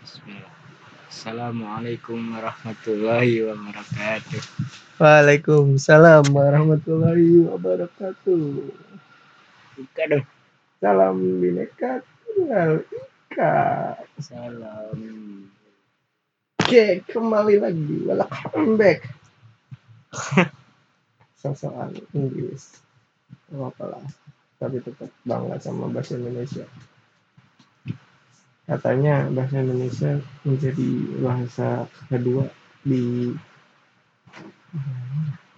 Bismillah. Assalamualaikum warahmatullahi wabarakatuh. Waalaikumsalam warahmatullahi wabarakatuh. Buka dong. Salam bineka tunggal ika. Salam. Oke, kembali lagi. Welcome back. Sosokan Inggris. Gak apa lah. Tapi tetap bangga sama bahasa Indonesia. Katanya bahasa Indonesia menjadi bahasa kedua di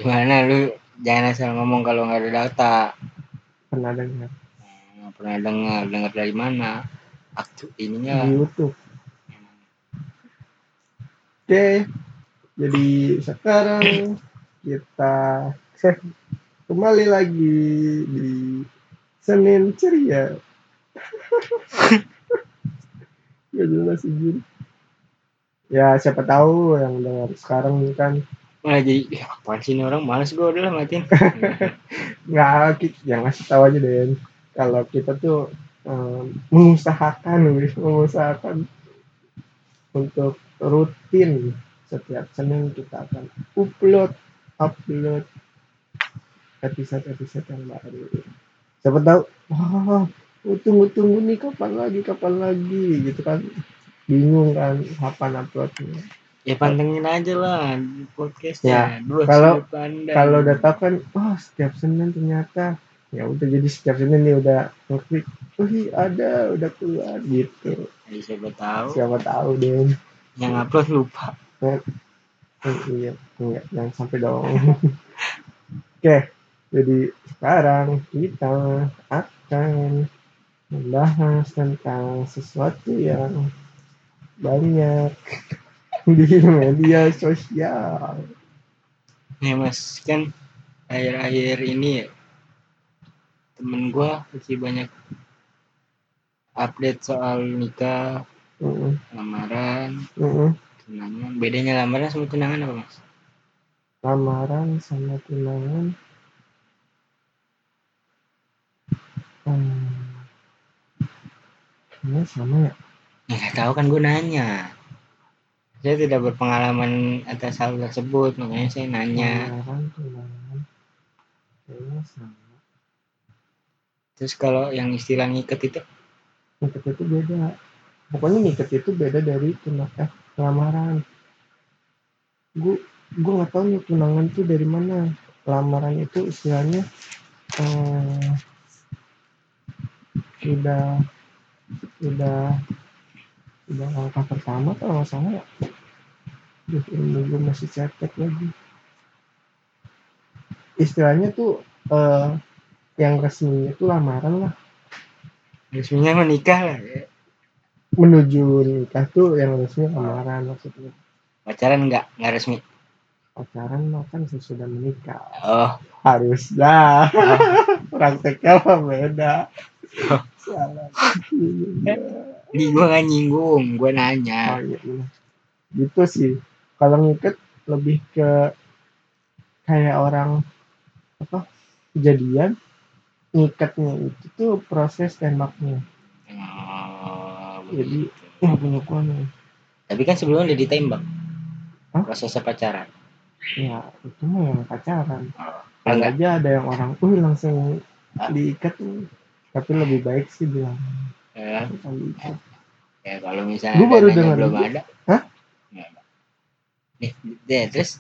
Gimana lu jangan asal ngomong kalau nggak ada data. pernah dengar Nggak pernah dengar, dengar dari mana? Aktu ininya di YouTube. Oke, jadi sekarang kita kembali lagi di Senin ceria. Gak jelas sih Ya siapa tahu yang dengar sekarang kan. Malah jadi "Ih, apaan sih ini orang? Males gue udah lah matiin. nggak ki- ya ngasih tahu aja deh kalau kita tuh em, mengusahakan wih, mengusahakan untuk rutin setiap Senin kita akan upload upload episode episode yang baru. Siapa tahu wah oh, tunggu tunggu nih kapan lagi kapan lagi gitu kan. Bingung kan kapan uploadnya ya pantengin aja lah di Ya, podcastnya. Dua kalau- kalau udah tahu kan oh setiap Senin ternyata. Ya udah jadi setiap Senin nih udah ngeklik oh iya, ada udah keluar gitu. Ya, siapa tahu. Siapa tahu deh yang upload lupa. Eh, iya enggak jangan sampai dong. Oke jadi sekarang kita akan membahas tentang sesuatu yang banyak di media sosial Ya mas kan akhir-akhir ini ya, temen gua masih banyak update soal nikah, Mm-mm, lamaran, mm-mm. tunangan. Bedanya lamaran sama tunangan apa mas? lamaran sama tunangan hmm. Kayaknya sama ya. Ya, Nggak tahu kan gue nanya. Saya tidak berpengalaman atas hal tersebut, makanya saya nanya. tunangan kayaknya sama. Terus kalau yang istilah ngiket itu, niket itu beda. Pokoknya niket itu beda dari tunang eh lamaran gue gue nggak tahu nih tunangan tuh dari mana. Lamaran itu istilahnya eh, udah udah udah langkah pertama kalau nggak salah ya Duh, ilmu gue masih cetek lagi istilahnya tuh eh, yang resminya itu lamaran lah resminya menikah lah. Ya. menuju nikah tuh yang resmi lamaran maksudnya Pacaran nggak, nggak resmi. pacaran mah kan sesudah menikah Oh, harus dah prakteknya mah beda Oh. Salah di gue nggak nyinggung, gue nanya. oh, iya, iya. gitu sih kalau ngiket lebih ke kayak orang apa kejadian ngikatnya itu tuh proses tembaknya Oh, Jadi- begitu. wah punya gua nih Tapi kan sebelumnya udah ditembak. Hah? Prosesnya pacaran. ya itu mah yang pacaran Oh, enggak. aja ada yang orang, uh langsung Ah. diikat nih. Tapi lebih baik sih bilang Ya, diikat. ya kalau misalnya Gua baru dengar belum ada. Hah? Nih, deh, terus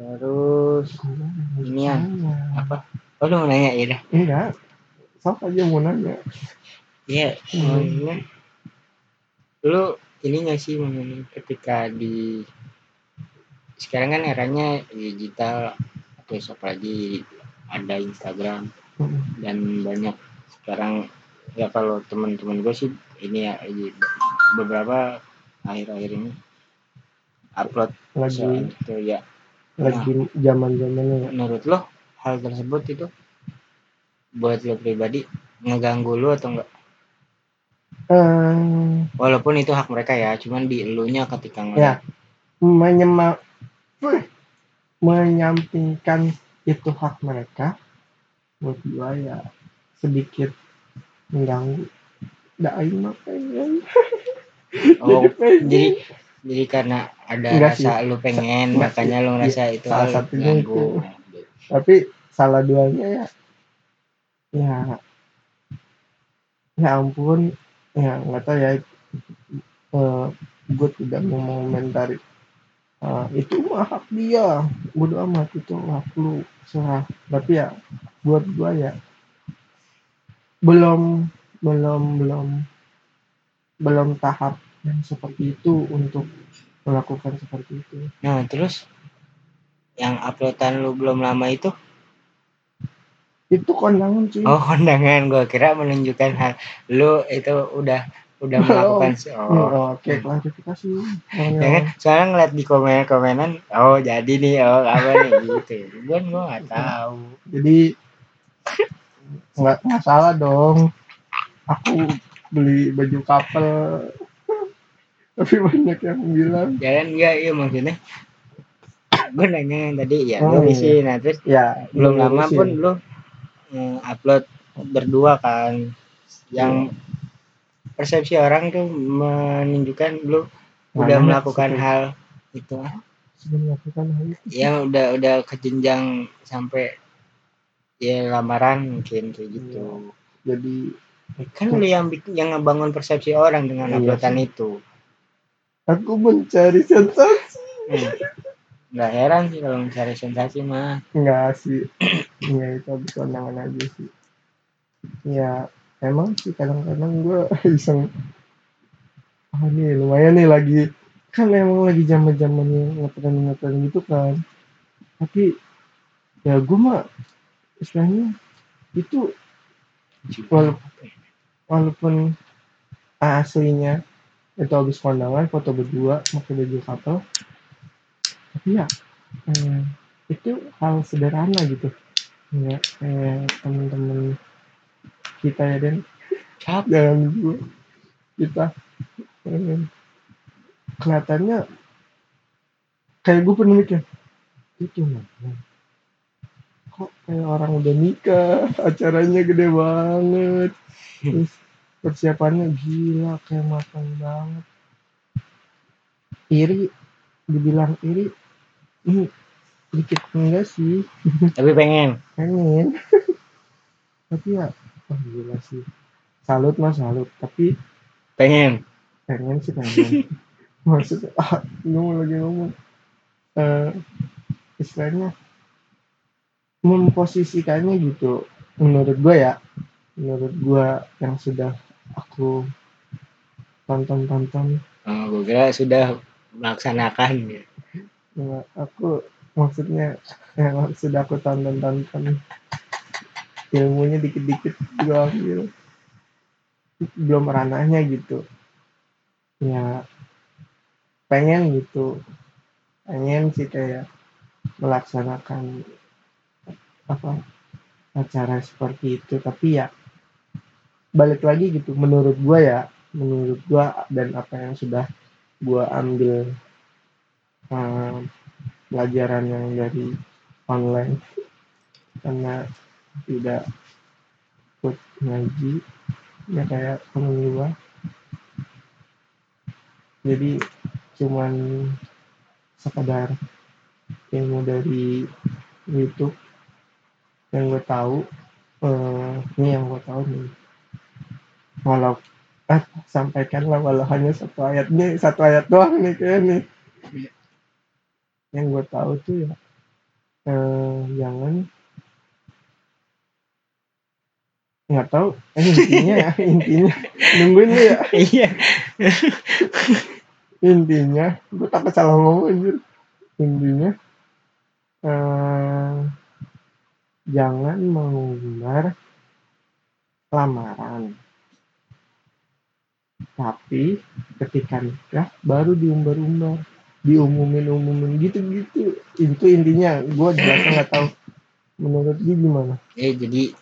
terus Inian. apa? Oh, lu mau nanya ya dah. Enggak. Sok aja mau nanya. Iya, Hmm. mau nanya. Lu ini nggak sih mengenai ketika di sekarang kan eranya digital terus apalagi ada Instagram. Dan banyak sekarang ya kalau teman-teman gue sih ini ya beberapa akhir-akhir ini upload Lagi itu ya lagi zaman zamannya ya. menurut lo hal tersebut itu buat lo pribadi ngeganggu lo atau enggak Eh, walaupun itu hak mereka ya cuman di elunya ketika Ya. Wih. menyampingkan itu hak mereka buat gua ya sedikit mengganggu dah aing mah pengen oh pengen. jadi jadi karena ada Enggak rasa lu pengen Enggak makanya lu ngerasa itu salah satunya ganggu. tapi salah duanya ya ya ya ampun ya nggak tahu ya eh gue tidak mau mengomentari Eh, itu mah hak dia. Bodo amat itu hak lu serah tapi ya buat gua ya belum belum belum belum tahap yang seperti itu untuk melakukan seperti itu. Nah, terus? Yang uploadan lu belum lama itu? Itu kondangan cuy. Oh kondangan. Gua kira menunjukkan hal lu itu udah udah melakukan Ya, oh. Oke klarifikasi. Ya kan? Soalnya ngeliat di komen komenan oh jadi nih oh apa nih gitu. Gua gua nggak tahu. Jadi nggak nggak salah dong. Aku beli baju couple. Tapi banyak yang bilang. Jalan enggak iya maksudnya. Gue nanya yang tadi ya Oh, lu iya. isi nah terus ya belum lama pun lu mm, upload berdua kan. Yang persepsi orang tuh menunjukkan lu udah Mana melakukan sebelum- hal itu. Sebelum melakukan hal itu. Ya udah udah ke jenjang sampai ya lamaran mungkin kayak gitu. Jadi kan lu yang yang ngebangun persepsi orang dengan Iya uploadan sih. itu. Aku mencari sensasi. Hmm. nggak heran sih kalau mencari sensasi mah. Enggak sih. Ya itu kondangan aja sih. Ya emang sih kadang-kadang gue iseng. Ah nih lumayan nih lagi. Kan emang lagi zaman zamannya ngetren ngetren gitu kan. Tapi ya gue mah istilahnya itu Walaupun- walaupun aslinya itu habis kondangan foto berdua pakai baju couple tapi ya eh, itu hal sederhana gitu. Ya kayak temen-temen kita ya dan Siapa? jangan gue kita eh, kelihatannya kayak gue pernah mikir itu mana kok kayak orang udah nikah? Acaranya gede banget. Terus persiapannya gila kayak matang banget. Iri dibilang iri ini dikit enggak sih? Tapi pengen. Pengen. Tapi ya wah gila sih. Salut mas salut. Tapi pengen. Pengen sih pengen. Maksudnya ah mau lagi ngomong. Eh istilahnya memposisikannya gitu. Menurut gue ya menurut gue yang sudah aku tonton-tonton. Oh, gue kira sudah melaksanakan ya. aku maksudnya yang sudah aku tonton-tonton ilmunya dikit-dikit gue ambil belum ranahnya gitu. Ya pengen gitu. Pengen sih kayak melaksanakan apa acara seperti itu. Tapi ya balik lagi gitu. Menurut gua ya menurut gua dan apa yang sudah gua ambil eh, pelajaran yang dari online. Karena tidak ikut ngaji ya kayak temen gua jadi cuman sekedar ilmu dari YouTube yang gue tahu eh, ini yang gue tahu nih. Walau ah, sampaikanlah walau hanya satu ayat. Nih satu ayat doang nih kayak nih yang gue tahu tuh ya eh, jangan nggak tahu. Eh, intinya ya intinya. Nungguin lu ya. Iya. Intinya. Gue takut salah ngomong anjir. Intinya eh, jangan mengumbar lamaran. Tapi ketika nikah baru diumbar-umbar. Diumumin-umumin gitu-gitu. Itu intinya. Gue jelasnya nggak tahu. Menurut dia gimana? Eh, jadi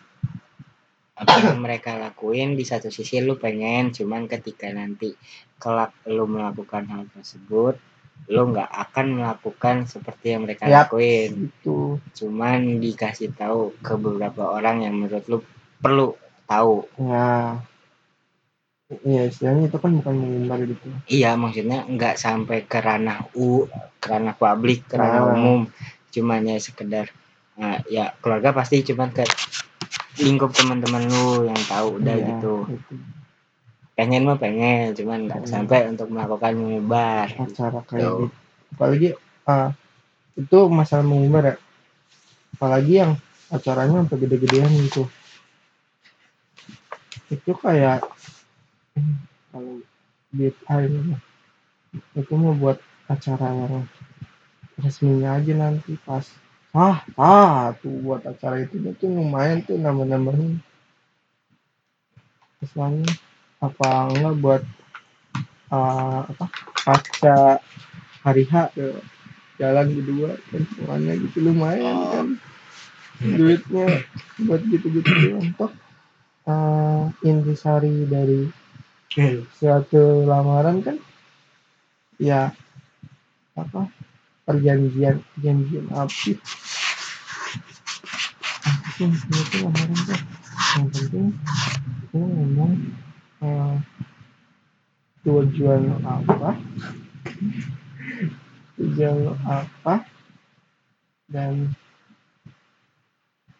apa yang mereka lakuin di satu sisi lu pengen cuman ketika nanti kelak lu melakukan hal tersebut lu nggak akan melakukan seperti yang mereka Yap. lakuin. itu cuman dikasih tahu ke beberapa orang yang menurut lu perlu tahu. Ya. Iya istilahnya itu kan bukan mengumbar gitu. Iya maksudnya nggak sampai ke ranah u ke ranah publik ke ranah Ah. umum. Cuman ya sekedar nah, ya keluarga pasti cuman ke lingkup teman-teman lu yang tahu udah Iya, gitu itu. pengen mah pengen cuman nggak Hmm. sampai untuk melakukan menyebar acara kayak Tuh. gitu apalagi ah, itu masalah mengumbar ya apalagi yang acaranya sampai gede-gedean gitu itu kayak kalau time itu mau buat acara yang resminya aja nanti pas ah ah tuh buat acara itu tuh lumayan tuh nambah-nambahin Istilahnya apa enggak buat ah, apa pasca hari H tuh, jalan berdua kan semuanya gitu lumayan kan. Duitnya buat gitu-gitu toh uh, intisari dari suatu lamaran kan ya apa perjanjian perjanjian sih itu lamaran tuh yang penting lu ngomong uh, tujuan lu apa? Tujuan apa? Dan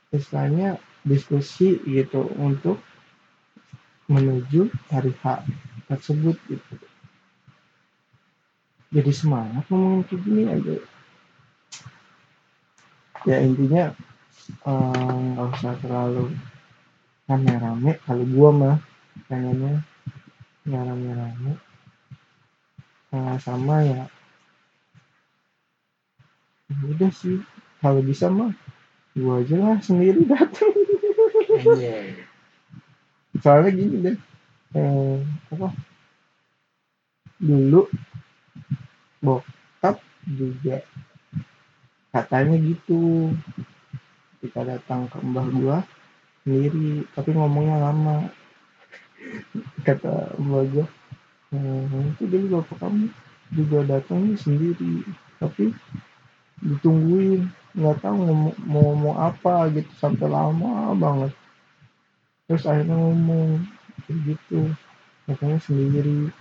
istilahnya diskusi gitu untuk menuju hari H tersebut gitu jadi semangat ngomongin kayak gini aja. Ya intinya eh, nggak usah terlalu rame-rame. Kalau gua mah pengennya nggak rame-rame. Eh, sama ya ya udah sih. Kalau bisa mah gua aja lah sendiri datang Anjay. soalnya gini deh eh, apa dulu bokap juga. Katanya gitu. Kita datang ke mbah gua sendiri tapi ngomongnya lama. Kata mbah gua eh, itu dulu bapak kamu. Juga datangnya sendiri tapi ditungguin. Nggak tahu ngomong, mau ngomong apa gitu sampai lama banget. Terus akhirnya ngomong kayak gitu. Katanya sendiri.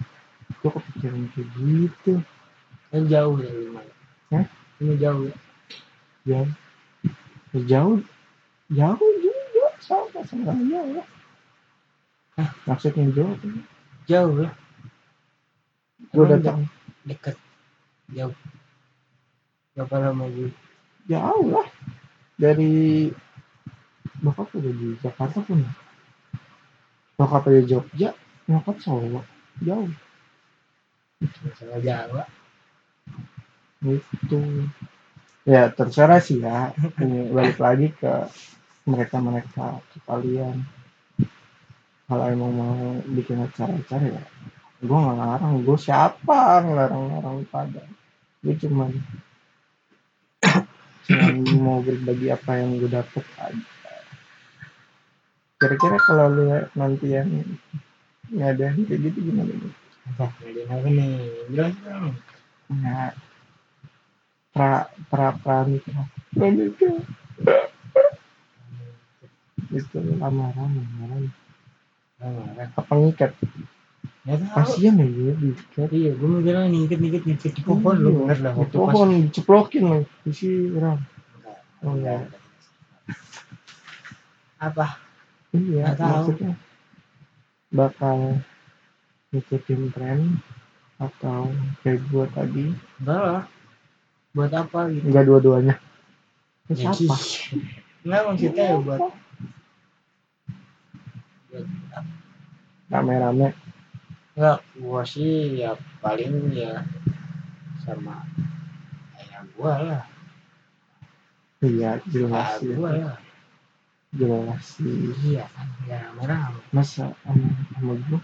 Gue kepikiran kayak gitu kan jauh dari mana? Hah? ini jauh ya? Jauh Ya, jauh? Jauh juga sama sama jauh. Hah? maksudnya jauh? Jauh lah gue Emang datang. deket? Jauh. Berapa lama gitu jauh lah. Dari bokap udah di Jakarta pun. Bokap dari Jogja nyokap Solo. Jauh. Masalah Jawa gitu. Ya terserah sih ya. Ini balik lagi ke mereka mereka ke kalian. Kalau emang mau bikin acara-acara ya gue nggak ngarang. Gue siapa ngelarang-larang pada? Gue cuman mau berbagi apa yang gue dapet aja. Kira-kira kalau lu nanti yang ngadain kayak gitu gimana nih? Apa? Ngadain apa nih Nah, pra pra pranita pranita itu lamaran lamaran. Lamaran apa ngikat tahu. Kasian ya dia diikat iya gue nih ikut ikut ikut di pohon lu bener lah di pohon diceplokin loh isi orang Oh, enggak. apa? Iya maksudnya bakal ngikutin tren atau kayak gua tadi. Enggak lah. Buat apa gitu? Enggak dua-duanya. Terus Ya, apa enggak maksudnya ya buat rame-rame. Enggak gua sih ya paling ya sama ayah gua lah. Iya jelas ah ya. gua lah. Jelas sih. Iya kan ya rame-rame masa sama sama gua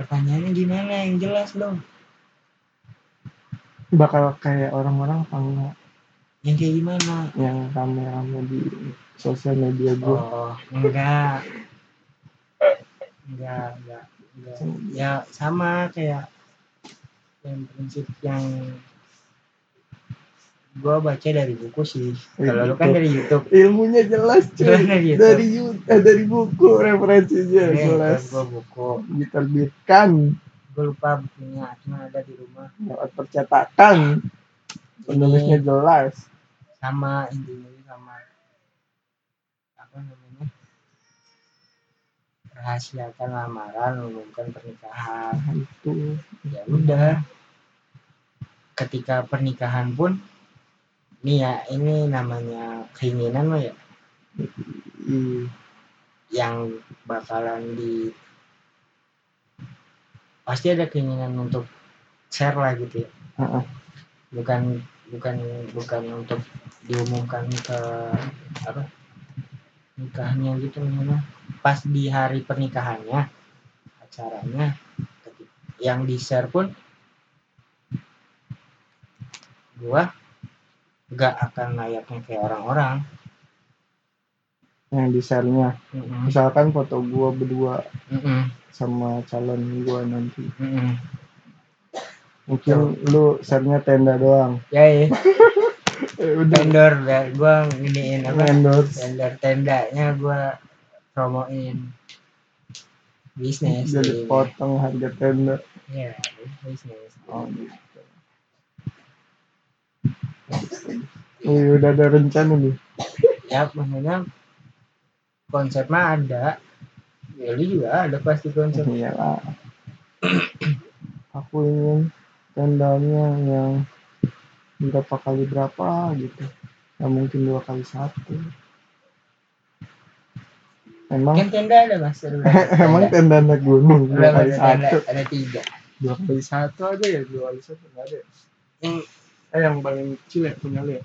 pertanyaannya gimana? Yang jelas dong. Bakal kayak orang-orang apa enggak yang kayak gimana? Yang rame-rame di sosial media gua. Oh enggak. Enggak enggak, enggak. ya sama kayak yang prinsip yang gua baca dari buku sih. Kalau lu kan buku. dari YouTube. Ilmunya jelas cuy. Jelas dari YouTube. dari Yu- eh, dari buku referensinya Ini jelas. kan gua buku. Diterbitkan. Gua lupa bukunya cuma ada di rumah. Lewat percetakan. Penulisnya jelas. sama intinya sama apa namanya? Rahasiakan lamaran umumkan pernikahan. Itu. Ya udah. Ketika pernikahan pun nih ya ini namanya keinginan mah ya? I- yang bakalan di pasti ada keinginan untuk share lah gitu ya? Heeh. bukan bukan bukan untuk diumumkan ke apa? Nikahnya gitu namanya pas di hari pernikahannya acaranya yang di share pun gua nggak akan layaknya kayak orang-orang. Yang di share-nya Mm-mm, misalkan foto gua berdua mm-mm, sama calon gua nanti. Mm-mm. mungkin lu share-nya tenda doang. Ya ya. Vendor ya. Gua nginiin apa? Endorse vendor tendanya gua promoin. Bisnis jadi potong harga tenda. Ya bisnis oh gitu Wih, udah ada rencana nih. Ya maksudnya konsep mah ada. Ya lu juga ada pasti konsep. Iyalah aku ingin tendanya yang berapa kali berapa gitu. Nggak mungkin dua kali satu. Emang? Kan tenda ada mas. Emang tenda. naik gunung dua Ada kali satu? ada tiga. Dua kali satu aja ya dua kali satu nggak ada ya? yang eh yang paling kecil ya punya lu ya?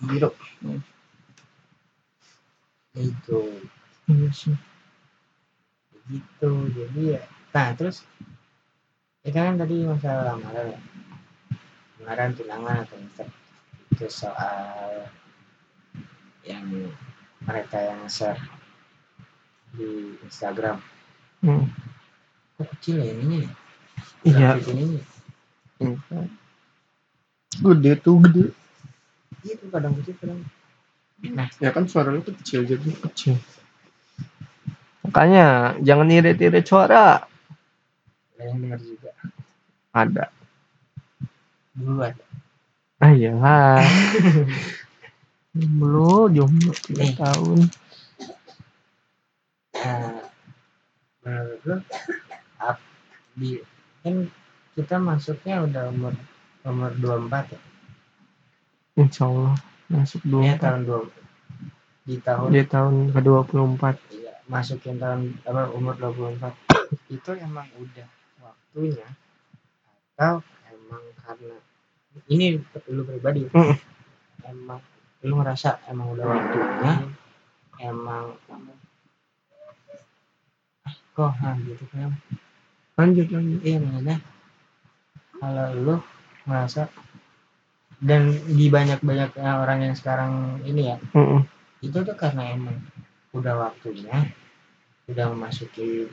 Biru itu. Iya sih. Gitu jadi ya. Nah terus itu kan tadi masalah lamaran ya? Lamaran tunangan atau enggak itu soal yang mereka yang share di Instagram. Hmm. kok kecil ya ininya ya? Iya. Grafik ininya gede tuh gede. Itu kadang kecil kadang. Ya kan suara lu kecil jadi kecil. Makanya jangan irit-irit suara. Ada yang dengar juga. Ada. Dulu ada. Ah iyalah. Jomblo jomblo tiga Eh. tahun. Nah menurut lu di kan kita masuknya udah umur umur 24 ya? Insya Allah masuk dua ya tahun dua di tahun di tahun ke 24 iya, masukin tahun apa umur 24 itu emang udah waktunya atau emang karena ini lu pribadi. Mm. emang lu ngerasa emang udah waktunya emang ah, kok ah, gitu kan? Lanjut lanjut. Iya makanya kalau lu ngerasa dan di banyak banyak orang yang sekarang ini ya Mm-mm. itu tuh karena emang udah waktunya udah memasuki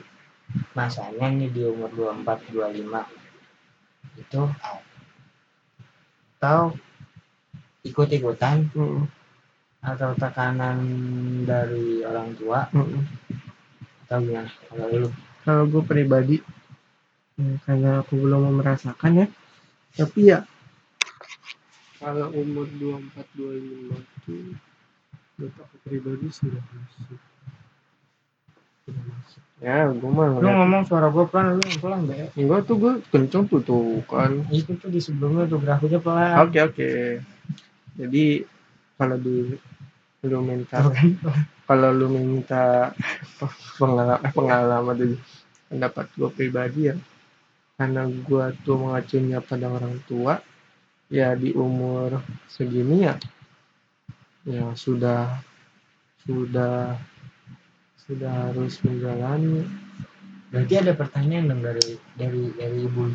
masanya nih di umur 24 25 itu atau ikut-ikutan Mm-mm. atau tekanan dari orang tua Mm-mm. atau gimana kalau lu kalau gue pribadi ya, karena aku belum merasakan ya tapi ya kalau umur 24 25 itu buat aku pribadi sudah masuk. Sudah masuk. Ya gue mah lu ngomong suara gue pelan lu pelan deh enggak tuh gue kenceng tuh tuh kan. Itu tuh di sebelumnya tuh grafiknya pelan. Oke oke. Jadi kalau di lu minta kalau lu minta pengalaman pengalaman dari pendapat gue pribadi ya karena gue tuh mengacunya pada orang tua ya di umur segini ya ya sudah sudah sudah harus menjalani. Berarti ada pertanyaan dong dari dari dari ibu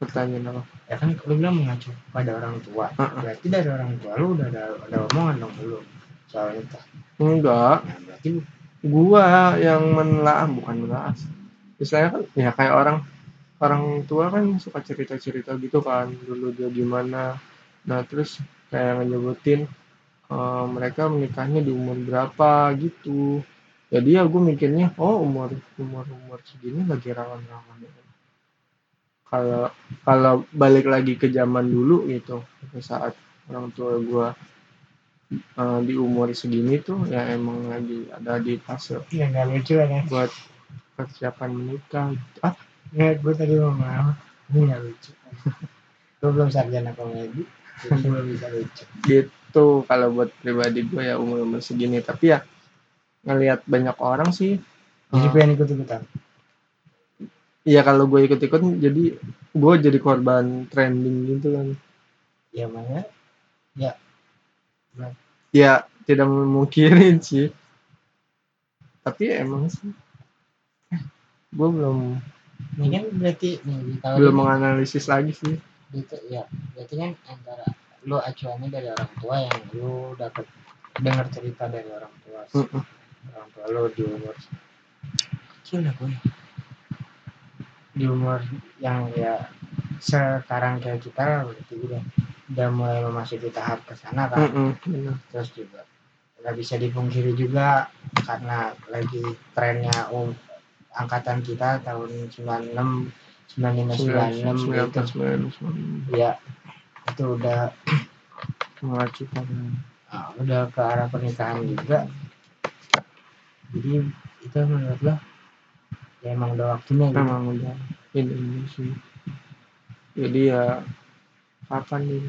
pertanyaan apa? Ya kan lu bilang mengacu pada orang tua. Ah, ah. berarti dari orang tua lu udah ada, ada omongan dong dulu soal itu enggak. Nah, berarti gua yang menelaah bukan menelaah istilahnya kan ya kayak orang orang tua kan suka cerita cerita gitu kan dulu dia gimana. Nah terus kayak nyebutin uh, mereka menikahnya di umur berapa gitu. Jadi ya gue mikirnya oh umur umur umur segini lagi rawan-rawan. Kalau kalau balik lagi ke zaman dulu gitu saat orang tua gue uh, di umur segini tuh ya emang lagi ada di fase ya lucu kan ya buat persiapan menikah. Ah nggak gue tadi mau ngomong ini nggak lucu. Gue belum sarjana komedi jadi belum bisa lucu. Gitu kalau buat pribadi gue ya umur umur segini. Tapi ya ngelihat banyak orang sih. Jadi pengen ikut ikutan Iya kalau gue ikut-ikut jadi gue jadi korban trending gitu kan. ya? Mana ya Ya tidak memungkirin sih. Tapi emang sih gue belum ini kan berarti nih di belum menganalisis lagi sih. gitu ya berarti kan antara lo acuannya dari orang tua yang lo dapat dengar cerita dari orang tua Mm-mm. orang tua lo di umur kecil lah gue di umur yang ya sekarang kayak kita lah berarti udah udah mulai memasuki tahap ke sana kan Mm-mm, benar. terus juga nggak bisa dipungkiri juga karena lagi trennya um, angkatan kita tahun 96 95 96 Sembilan gitu belas sembilan belas ya itu udah mengacu kan. ah, udah ke arah pernikahan juga jadi itu menurut lo ya emang udah waktunya gitu Memang udah ini sih. Jadi ya kapan nih?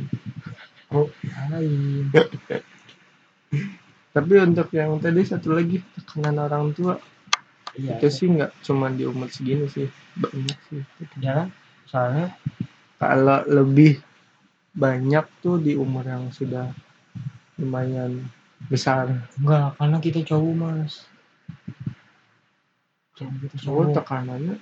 oh lain Tapi untuk yang tadi satu lagi tekanan orang tua iya itu sih nggak cuma di umur segini sih banyak sih. ya kan soalnya Kalau lebih banyak tuh di umur yang sudah lumayan besar. enggak karena kita cowok mas kita Cowok cowok tekanannya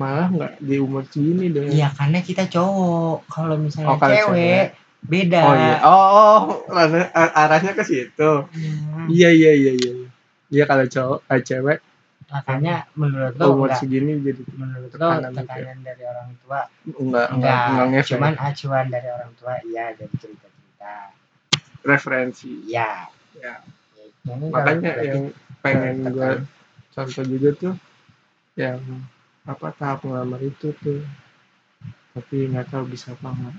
malah nggak di umur segini deh. Iya karena kita cowok. Kalau misalnya Oh, kalau cewek, cewek. beda. Oh iya. Oh, oh arahnya, arahnya ke situ. Hmm, Iya iya iya iya. Iya kalau cowok, eh, cewek Makanya menurut lo umur enggak, segini jadi menurut lo tekanan gitu ya. dari orang tua enggak enggak enggak, enggak cuman acuan dari orang tua iya dari cerita-cerita. referensi. Iya. Ya. Kalau Makanya berarti yang pengen gue contoh juga tuh yang apa tahap ngelamar itu tuh tapi nggak tahu bisa apa nggak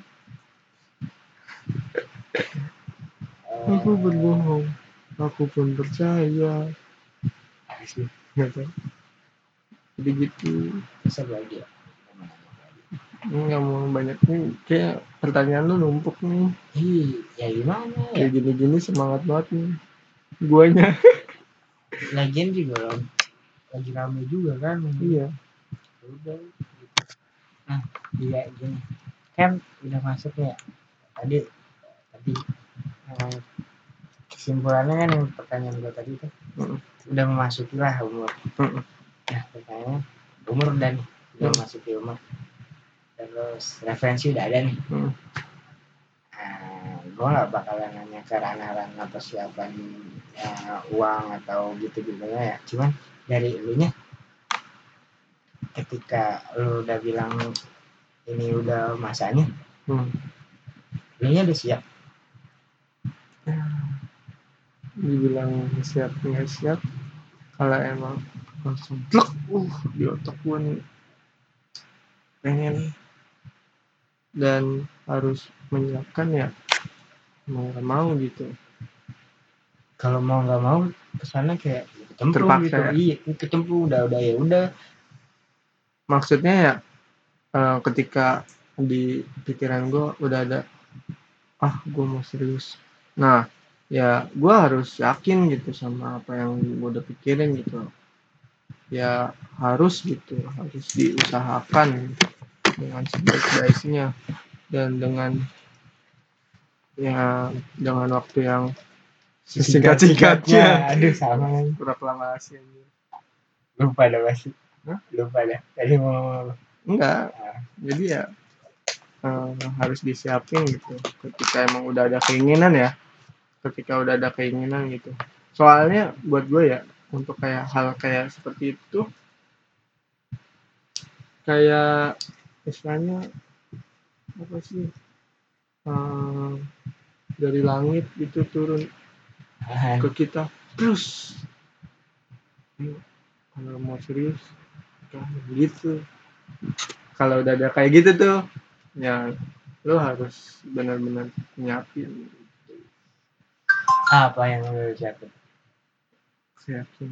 aku berbohong aku pun percaya asli, tahu jadi gitu. Bisa lagi ya. nggak mau banyak. Nih kayak pertanyaan lu numpuk nih. Ih, ya gimana ya? kayak gini-gini semangat banget nih. Guanya. Lagian juga lo lagi rame juga kan. iya. Udah. Gitu. nah iya gini. Kan udah masuk ya. Tadi tadi eh, kesimpulannya kan yang pertanyaan gue tadi tuh Mm. udah memasuki lah umur Mm-mm. nah pertanyaannya umur udah nih udah Mm. memasuki umur terus referensi udah ada nih Mm. nah, gue nggak bakalan nanya ke ranah-ranah persiapan ya, uang atau gitu gitu ya cuman dari lu nya ketika lu udah bilang ini udah masanya Hmm. lu nya udah siap dibilang siap nggak siap kalau emang langsung plek uh di otak gue nih. Pengen. Dan harus menyiapkan ya mau nggak mau gitu. Kalau mau nggak mau ke sana kayak kecemplung Terpaksa gitu ya? iya kecemplung udah udah ya udah. Maksudnya ya eh, ketika di pikiran gue udah ada ah gue mau serius. Nah ya gue harus yakin gitu sama apa yang gue udah pikirin gitu. Ya harus gitu harus diusahakan dengan sebaik-baiknya dan dengan ya dengan waktu yang sesingkat-singkatnya. Aduh sama. proklamasi lupa dah pasti. Hah? lupa dah. Tadi mau enggak. Jadi ya eh, harus disiapin gitu. Ketika emang udah ada keinginan ya ketika udah ada keinginan gitu. Soalnya buat gue ya untuk kayak hal kayak seperti itu kayak istilahnya apa sih eh, dari langit itu turun ke kita terus. Kalau mau serius kan gitu. Kalau udah ada kayak gitu tuh ya lo harus benar-benar nyiapin apa yang lu siapin siapin.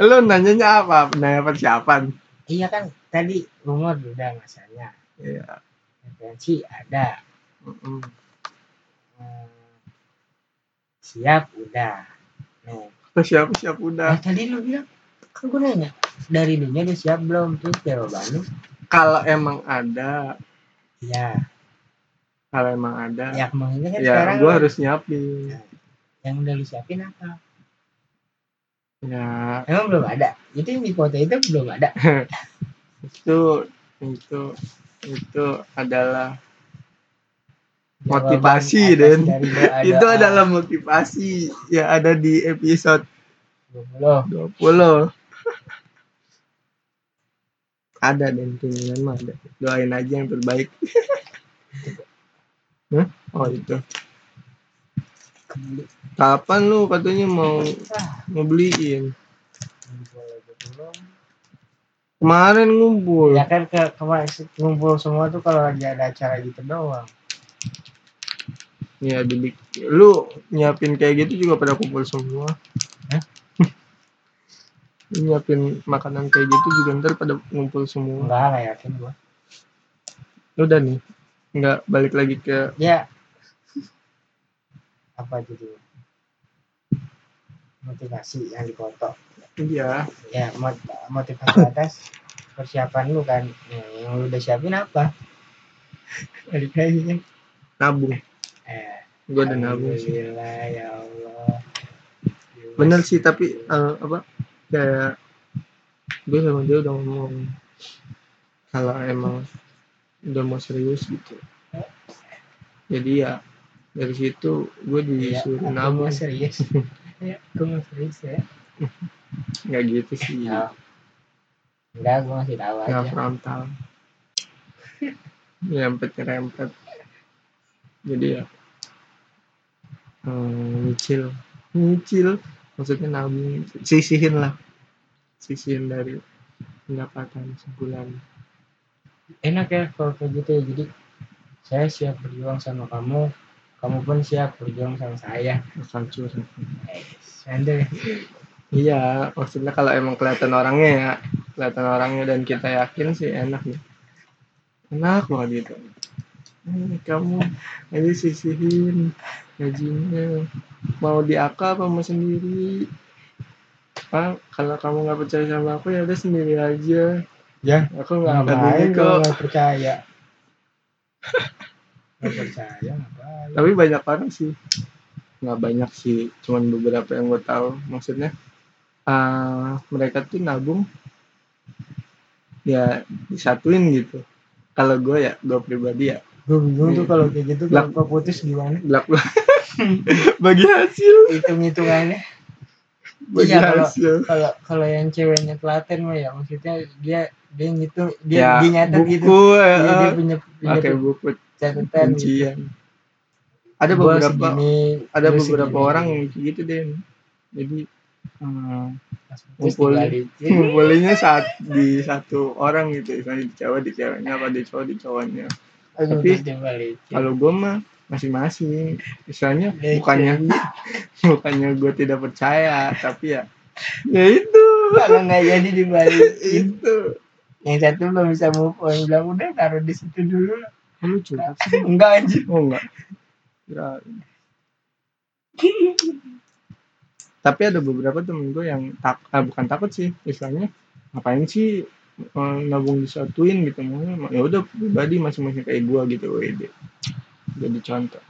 Lo nanyanya apa? Nanya persiapan. Iya kan tadi umur udah masanya. Iya. referensi ada. Mm-mm. Hmm, siap udah. Nih. Siap siap nah, udah tadi lu bilang kan gue nanya dari dunia udah siap belum? Terus jawaban lu? Kalau emang ada ya kalau emang ada ya kan ya sekarang gue lu- harus nyiapin. Yang udah lu siapin apa? Ya. Emang belum ada? Itu yang di foto itu belum ada? Itu itu itu adalah Jawaban Motivasi, doa-doa itu adalah motivasi yang ada di episode 20. 20 ada dan keinginan mah ada. Doain aja yang terbaik Hah? oh itu. Kapan lu katanya mau mau beliin? Kemarin ngumpul. Ya kan ke kemarin ngumpul semua tuh kalau lagi ada acara gitu doang. Ya dibik lu nyiapin kayak gitu juga pada kumpul semua. Hah? Nyiapin makanan kayak gitu juga ntar pada ngumpul semua. Enggak lah yakin gua. Udah nih nggak balik lagi ke ya. Apa jadi motivasi yang di foto dia ya mot- motivasi atas persiapan lu kan. Nah, yang lu udah siapin apa? Balik lagi kan? Nabung. Eh gue udah nabung sih. Ya Allah. Bener sih tapi eh, apa kayak gue sama dia udah ngomong kalau emang udah mau serius gitu. Jadi ya dari situ gue Iya, disuruh aku nabung. serius. Ya aku mau serius ya. Nggak gitu sih. Ya. enggak gue masih tahu nggak aja. frontal. Nyerempet nyerempet jadi ya hmm, nyicil. Nyicil. Maksudnya nabung. Sisihin lah. Sisihin dari pendapatan sebulan enak ya kalau kayak gitu ya. Jadi saya siap berjuang sama kamu. Kamu pun siap berjuang sama saya. Eh santai iya maksudnya kalau emang kelihatan orangnya ya kelihatan orangnya dan kita yakin sih enak nih enak banget gitu. Eh, kamu ayo sisihin gajinya. Mau di AK apa mau sendiri? Pak, kalau kamu nggak percaya sama aku ya udah sendiri aja ya. Aku ngapain kok. nggak percaya. Nggak percaya ngapain? Tapi banyak orang sih. Nggak banyak sih. Cuman beberapa yang gue tahu maksudnya eh, mereka tuh nabung ya disatuin gitu. Kalau gue ya gue pribadi ya. Gue bingung tuh kalau kayak gitu Lah. kalau putus gimana? Belak bagi hasil. Hitung hitungannya Iya, kalau- hasil kalau kalau yang ceweknya telaten mah ya maksudnya dia dia ngitung dia ya dia nyatet buku gitu. eh, dia, dia eh, punya punya pakai buku catatan gitu. kuncian ada Gua beberapa segini, ada beberapa segini. orang yang gitu deh jadi eh, Pas putus ngumpul dibalikin. ngumpulinnya saat di satu orang gitu misalnya di cewek di ceweknya apa di cowok di cowoknya. Aduh, Tapi, kalau gue mah masing-masing misalnya Ya, bukannya bukannya gue tidak percaya tapi ya ya itu. Kalau nggak jadi dibalikin. Itu. Yang satu belum bisa move on. Bilang udah taruh di situ dulu. Lu curhat sih. Enggak anjir oh enggak. Ya. tapi ada beberapa temen gue yang tak ah, bukan takut sih. Istilahnya ngapain sih eh, nabung disatuin gitu? Ya udah pribadi masing-masing kayak gue gitu WD jadi contoh.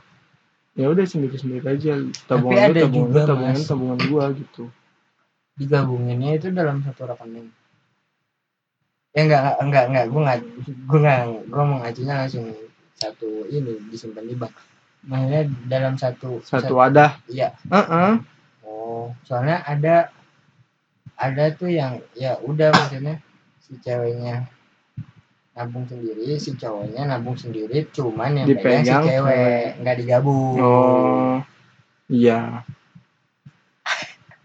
Ya udah sendiri sendiri aja tabungan lu ada tabungan lu juga, tabungan Mas. tabungan gue gitu. Digabunginnya itu dalam satu rekening. Ya enggak enggak enggak gue nggak gue nggak gue mau ngajunya langsung satu ini disimpan di bank. Maksudnya dalam satu satu wadah. Iya. Heeh. oh soalnya ada ada tuh yang ya udah maksudnya si ceweknya nabung sendiri si cowoknya nabung sendiri cuman yang pegang si Dipegang cewek nggak digabung. Oh iya.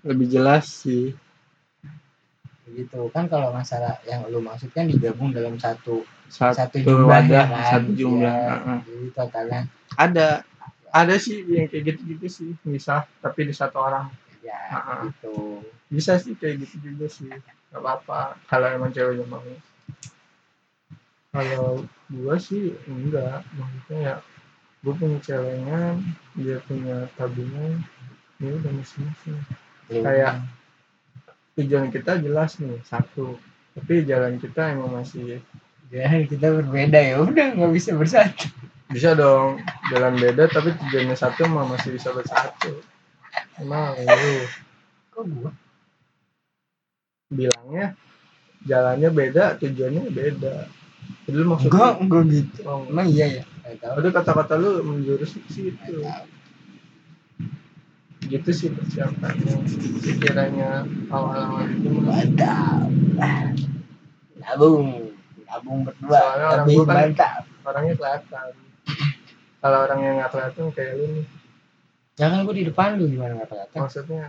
Lebih jelas sih. Gitu kan kalau masalah yang lu maksud kan digabung dalam satu satu, satu jumlah wadah, ya kan? satu jumlah Iya, Heeh. jadi totalnya. Ada ada sih yang kayak gitu gitu sih bisa tapi di satu orang. Ya Heeh. gitu. Bisa sih kayak gitu juga sih nggak apa-apa. Kalau emang ceweknya mau kalau gua sih enggak. Maksudnya ya gua punya ceweknya dia punya tabungan ya udah masing-masing. Lu- Kayak- tujuan kita jelas nih satu. Tapi jalan kita emang masih ya kita berbeda ya udah nggak bisa bersatu. Bisa dong jalan beda tapi tujuannya satu mah masih bisa bersatu. Emang lu kok gua? Bilangnya jalannya beda tujuannya beda jadi lu maksud enggak enggak gitu. Oh, emang iya ya? Aduh kata-kata lu menjurus ke situ. Gitu sih persiapannya. Sekiranya awal-awal itu mantap. Nabung. Nabung berdua. Soalnya orang gua kan- mantap. orangnya kelihatan. Kalau orang yang nggak kelihatan kayak lu nih, jangan gua di depan lu gimana nggak kelihatan? Maksudnya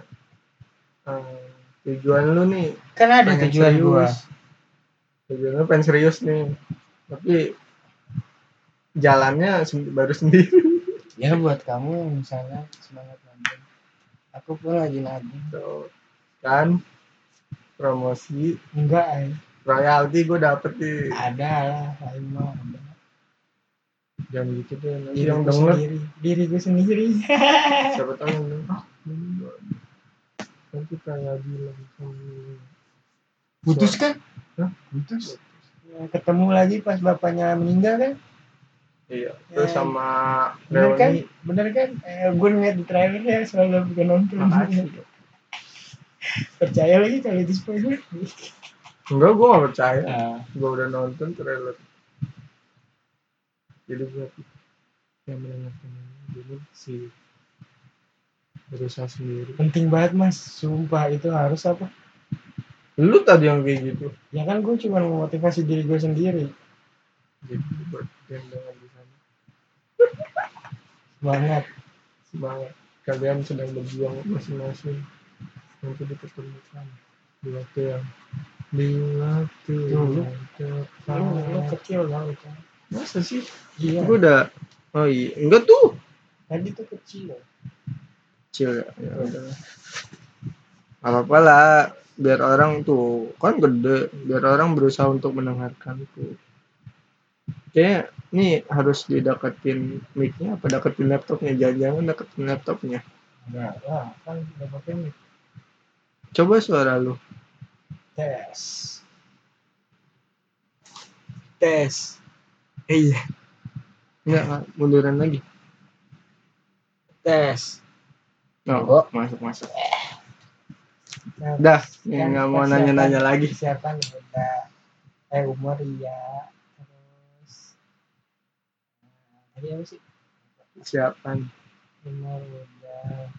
eh, tujuan lu nih kan ada tujuan gua lu pengen serius nih, tapi jalannya baru sendiri. ya buat kamu yang misalnya semangat nabung aku pun lagi nabung Tuh, kan? Promosi. Enggak ay. royalti gue dapet nih ada lah lain mah ada. jangan gitu deh nanti yang denger sendiri. Diriku sendiri. Siapa tahu yang denger ah nanti kayak bilang putus kan Hah? Ya, ketemu lagi pas bapaknya meninggal kan? Iya terus Ya. sama bener kan? Bener kan? Eh, gue ngeliat di trailernya soalnya bukan nonton. Makasih. percaya lagi kalau itu spoiler? Enggak gue gak percaya. Nah, gue udah nonton trailer. Jadi buat yang mendengarkan ini dulu si berusaha sendiri. Penting banget mas. Sumpah itu harus apa lu tadi yang kayak gitu. Ya kan gue cuma memotivasi diri gue sendiri. Jadi buat yang dengar di sana semangat. Semangat. Kalian sedang berjuang masing-masing nanti diketemukan di waktu yang di waktu Dulu. lu, kecil tau kan. Masa sih? Iya. Gue udah oh iya. Enggak tuh. Tadi tuh kecil. Kecil ya, ya udah. Gak apa-apa lah biar orang tuh kan gede biar orang berusaha untuk mendengarkan tuh. Kayak nih harus dideketin mic-nya apa deketin laptopnya? Jangan-jangan deketin laptopnya. Enggak lah kan udah pakai mic. Coba suara lu. Tes. Tes. Iya. Enggak enggak, munduran lagi. Tes. Oh, Oh. masuk masuk Nah, dah ya, nggak mau nanya-nanya lagi. Persiapan udah. Eh umur iya. Terus nah, tadi apa sih? Siapan umur udah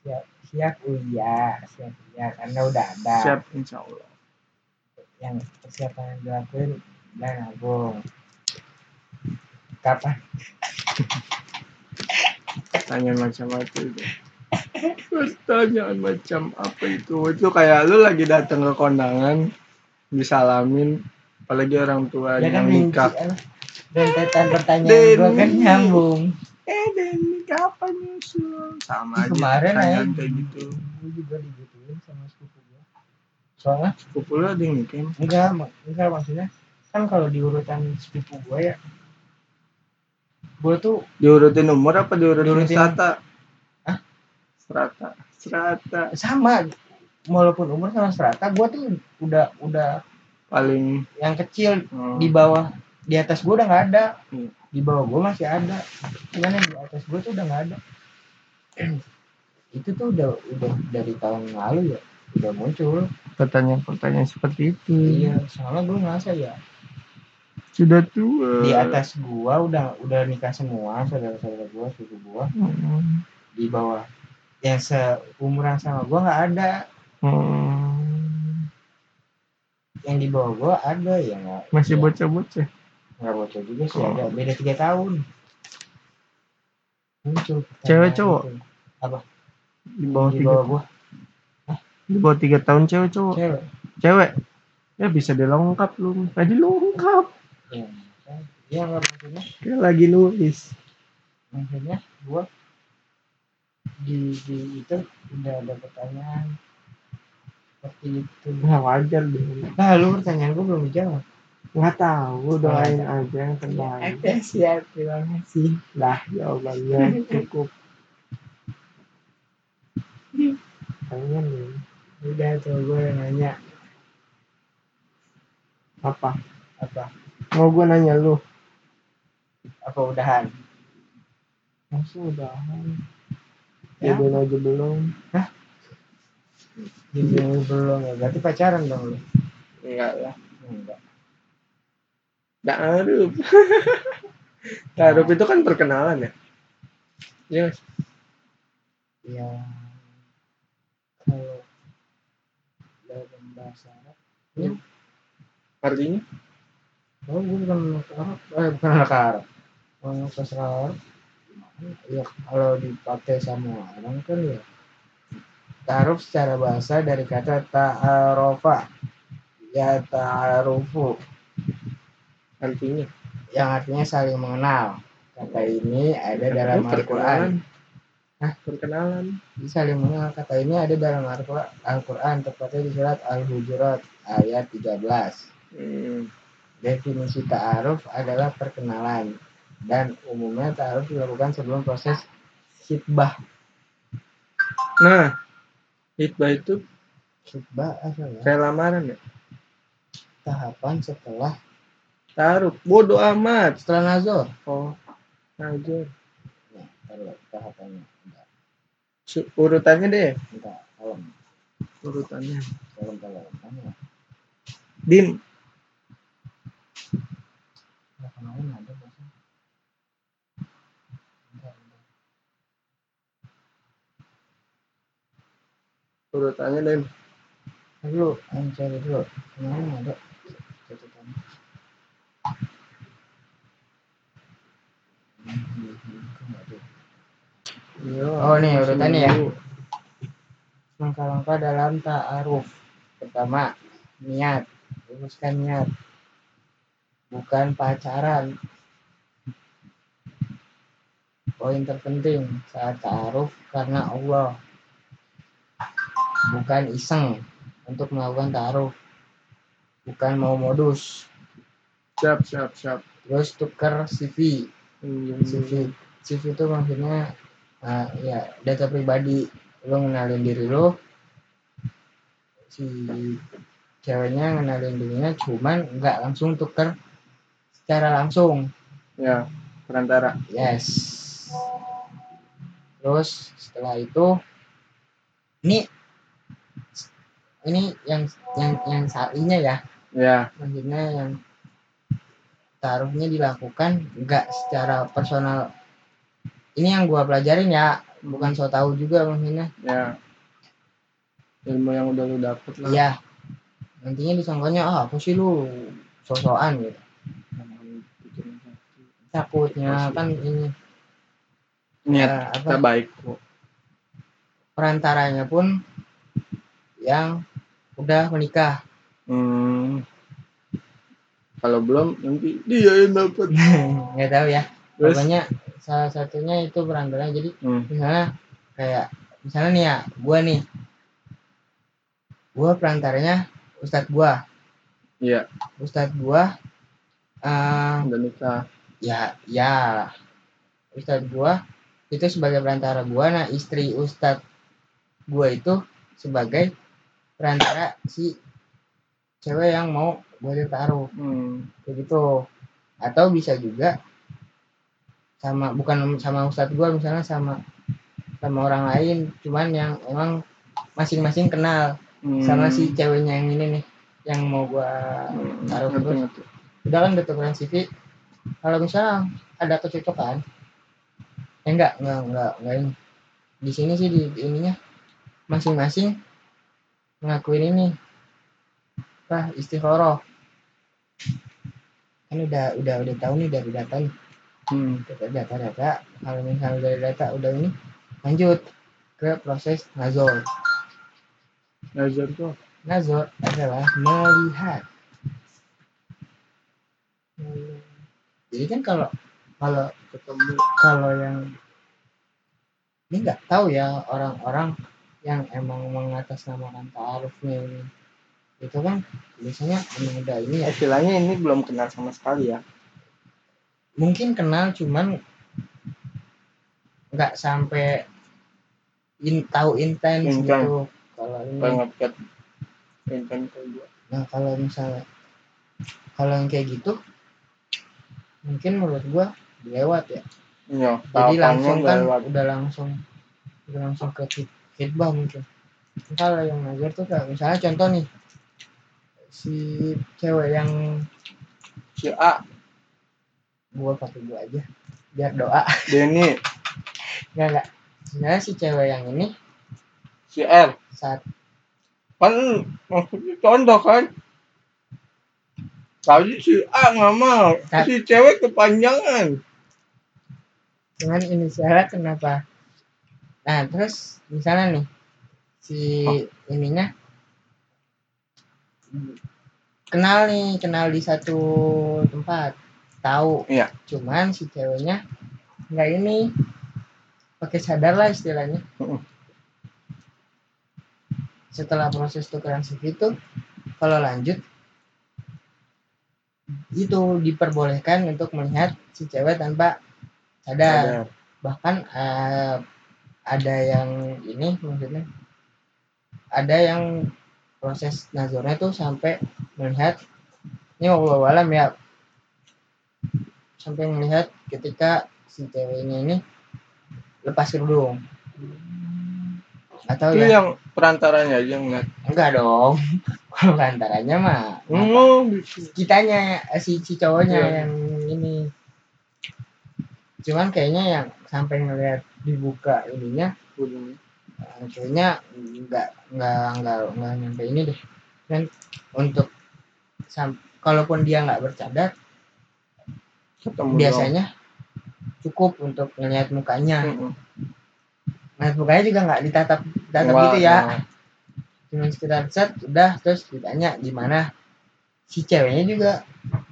siap siap uya siap uya karena udah ada. Siap insya Allah. Yang persiapan yang dilakuin udah nabung. Kapan? Pertanyaan macam apa itu pertanyaan macam apa itu? Itu kayak lu lagi datang ke kondangan disalamin apalagi orang tua ya kan yang rinci nikah. rentetan pertanyaan gua kan nyambung. Eh dan kapan nyusul sama aja kemarin aja. kayak gitu. Gue juga digituin sama sepupu gua. Soalnya? Sepupu lu ada yang nikah enggak enggak maksudnya kan kalau di urutan sepupu gua ya gua tuh diurutin umur apa diurutin, Diurutin-? Strata strata sama. Walaupun umur sama serata gua tuh udah udah paling yang kecil oh, di bawah di atas gua udah nggak ada. Hmm. di bawah gua masih ada. Cuman yang di atas gua tuh udah nggak ada. Itu tuh udah udah dari tahun lalu ya udah muncul. Pertanyaan-pertanyaan seperti itu. Iya soalnya gua ngerasa ya sudah tua. di atas gua udah udah nikah semua saudara-saudara gua suku gua. Hmm. di bawah yang seumuran sama gua nggak ada. Hmm. yang di bawah gua ada ya nggak masih ya, bocah-bocah? Nggak bocor juga sih Oh. ada. Beda tiga tahun. Muncul Cewek, cowok? itu. di bawah di tiga bawah gua. Di bawah tiga tahun cewek cowok? Cewek. Cewek? Ya bisa dilengkap lu. Tadi lengkap. Ya ya maksudnya? Kayak lagi nulis. Maksudnya? Gua di, di itu udah ada pertanyaan. Seperti itu nah wajar deh. Nah lu pertanyaan gua belum dijawab. Nggak tahu doain aja yang ya, terbaik. Ada siap. Terima kasih. Lah jawabannya cukup. Pengen nih. Udah tuh gue nanya. Apa? Apa? Mau gue nanya lu. Apa udahan? Masa udahan Ya. jodohin aja belum. Jadi belum. Ya berarti pacaran dong lu? Enggak lah. Enggak. Tarup Tarup itu kan perkenalan ya? Iya nggak sih? ya kalau dalam bahasa Arab ya. Artinya? Oh gue bukan anak Arab. Eh bukan anak Arab. Orang sastra Arab ya kalau dipakai sama orang kan ya Ta'aruf secara bahasa dari kata ta'arofa. Ya ta'arufu. Artinya yang artinya saling mengenal. Kata ini ada dalam Katanya Al-Quran. Hah? perkenalan? Saling mengenal. Kata ini ada dalam Al-Qur- Al-Quran tepatnya di surat Al-Hujurat ayat 13 hmm. definisi ta'aruf adalah perkenalan dan umumnya ta'aruf dilakukan sebelum proses khitbah nah hitbah itu khitbah adalah kayak lamaran ya? Tahapan setelah taruh. Bodoh amat. Setelah nazor oh aja nah, kalau tahapannya. Urutannya deh. Enggak kalem. Urutannya. Kalem kalem. Dim ya kemarin ada bahasa enggak enggak urutannya dim dulu yang cari dulu. Kemarin ada catatan. Oh, nih, urutannya ya. langkah-langkah dalam ta'aruf. Pertama niat. Luruskan niat. Bukan pacaran. Poin terpenting saat ta'aruf karena Allah bukan iseng untuk melakukan ta'aruf. Bukan mau modus. Siap siap siap. Terus tuker CV Hmm, CV CV itu maksudnya uh, ya data pribadi. Lo ngenalin diri lo si ceweknya ngenalin dirinya cuman nggak langsung tuker secara langsung. Ya perantara. Yes. Terus setelah itu ini ini yang yang yang salinya ya. Ya. Maksudnya yang taruhnya dilakukan nggak secara personal. Ini yang gua pelajarin ya. Bukan so tahu juga maksudnya. Ya. Ilmu yang udah lu dapet lah. Iya. Nantinya disangkanya ah apa sih lu? Sosokan gitu. Takutnya kan ini niat eh, kita apa baik kok. Perantaranya pun yang udah menikah. Hmm. kalau belum nanti dia yang dapet nggak tahu ya. Terus? Pokoknya salah satunya itu perantaranya jadi hmm. misalnya kayak misalnya nih ya gua nih. Gua perantaranya ustadz gua. Iya. Ustadz gua eh udah nikah. ya ya. Ustadz gua itu sebagai perantara gua. Nah istri ustadz gua itu sebagai perantara si cewek yang mau gue taruh hmm. kayak gitu atau bisa juga sama bukan sama ustadz gua misalnya sama sama orang lain cuman yang emang masing-masing kenal Hmm. sama si ceweknya yang ini nih yang mau gua Hmm, taruh ngerti, terus ngerti. udah kan udah tukeran CV kalau misalnya ada kecocokan eh enggak enggak enggak enggak ini di sini sih di, di ininya masing-masing ngakuin ini. Apa istikharah kan udah udah udah tahu nih dari data nih. Hmm. data data kalau misalnya dari data udah ini. Lanjut ke proses nazar. Nazar tuh nazar adalah melihat. Jadi kan kalau kalau ketemu kalau yang ini nggak tahu ya orang-orang yang emang mengatasnamakan ta'arufnya ini itu kan biasanya emang udah ini ya. Istilahnya ini belum kenal sama sekali ya. Mungkin kenal cuman nggak sampai in, tahu intens gitu. Kalau ini ke gua nah kalau misalnya kalau yang kayak gitu mungkin menurut gua lewat ya. Iya jadi langsung kan lewat. udah langsung udah langsung ke khidbah mungkin kalau yang ngajar tuh kayak misalnya contoh nih si cewek yang si A gua pakai gua aja biar doa. Denny. Nggak nggak. Sebenarnya si cewek yang ini si R saat kan maksudnya contoh kan? Tadi si A nggak mau si cewek kepanjangan. Dengan inisialnya kenapa nah terus misalnya nih si ininya. Kenal nih kenal di satu tempat tahu. Iya. cuman si ceweknya nggak ini pakai sadar lah istilahnya. Setelah proses tukeran CV itu kalau lanjut itu diperbolehkan untuk melihat si cewek tanpa sadar. Ada. bahkan eh, ada yang ini maksudnya? Ada yang proses nazarnya tuh sampai melihat ini Allah alam ya. Sampai melihat ketika si ceweknya ini lepas kerudung atau itu ya yang perantaranya aja ngeliat. Enggak dong. Kalau antaranya mah oh gitu. Kitanya eh, si si cowoknya Iya. yang ini. Cuman kayaknya yang sampai ngelihat dibuka ininya eh, kayaknya nggak nggak nggak nggak nyampe ini deh dan untuk sam kalaupun dia nggak bercadar ketemu biasanya cukup untuk ngelihat mukanya dong. Mm-mm. ngelihat mukanya juga nggak ditatap tatap gitu ya nah. cuman sekitar set udah terus ditanya gimana si ceweknya juga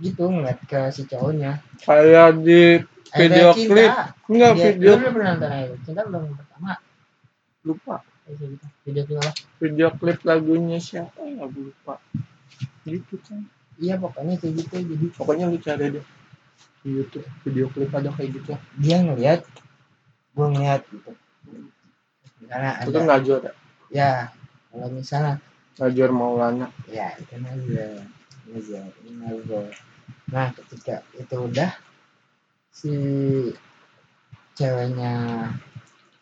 gitu ngeliat ke si cowoknya kayak di Video cinta. klip. enggak Dia- video belum pernah nonton itu cinta belum pertama. Lupa. Gitu video klip apa? Video klip lagunya siapa ya? Aku lupa. Gitu kan. Iya pokoknya kayak gitu jadi pokoknya lu cari deh di YouTube video klip ada kayak gitu. Dia ngeliat gua ngeliat gitu. Karena itu ada ngajar ya ya kalau misalnya ngajar Maulana. Ya itu aja ini aja nah ketika itu udah si ceweknya.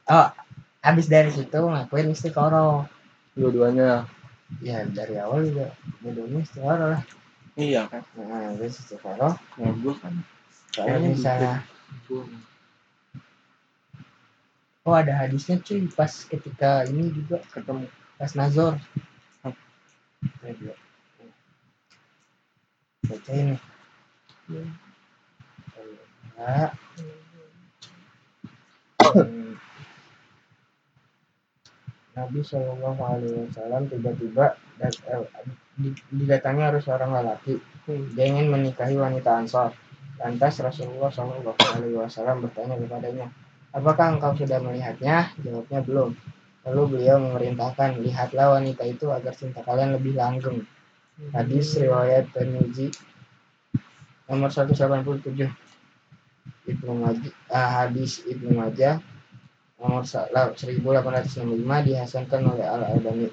Oh habis dari situ ngakuin istiqoroh. Dua-duanya. Ya dari awal juga dua-duanya istiqoroh lah. Iya. Kan nah terus istiqoroh ya gua kan kalau misalnya oh ada hadisnya cuy pas ketika ini juga ketemu pas nazor. Baca ini ya. Nabi Shallallahu Alaihi Wasallam tiba-tiba dat- eh, di- didatangi harus seorang lelaki. Dia ingin menikahi wanita Ansor. Lantas Rasulullah Shallallahu Alaihi Wasallam bertanya kepadanya, apakah engkau sudah melihatnya? Jawabnya belum. Lalu beliau memerintahkan, lihatlah wanita itu agar cinta kalian lebih langgeng. Hadis riwayat Tirmizi nomor 187. Ibnu Majah, ah, hadis Ibnu Majah nomor sa- la- 1865 dihasankan oleh Al Albani.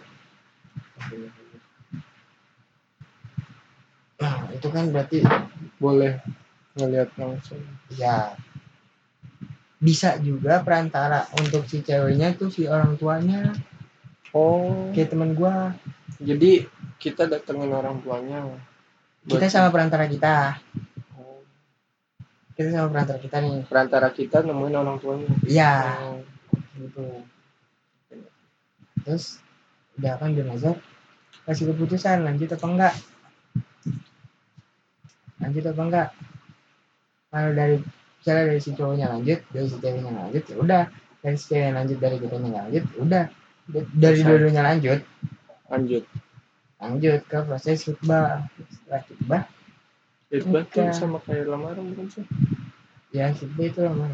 Nah, itu kan berarti boleh ngeliat langsung. Ya. Bisa juga perantara untuk si ceweknya tuh si orang tuanya. Oh. Kayak temen gua. Jadi kita datengin orang tuanya. Kita sama perantara kita. Kita sama perantara kita nih. Perantara kita nemuin orang tuanya. Iya. Oh. gitu. Terus udah kan dia nazar kasih keputusan lanjut apa enggak? Lanjut apa enggak? Kalau dari misalnya dari si cowoknya lanjut dari si ceweknya lanjut ya udah. Dari si ceweknya lanjut dari nggak lanjut ya udah. Da- dari dua-duanya lanjut? Lanjut. Lanjut ke proses khutbah. Setelah khutbah tuh Nikah. sama kayak lamaran bukan sih? Ya khutbah itu lama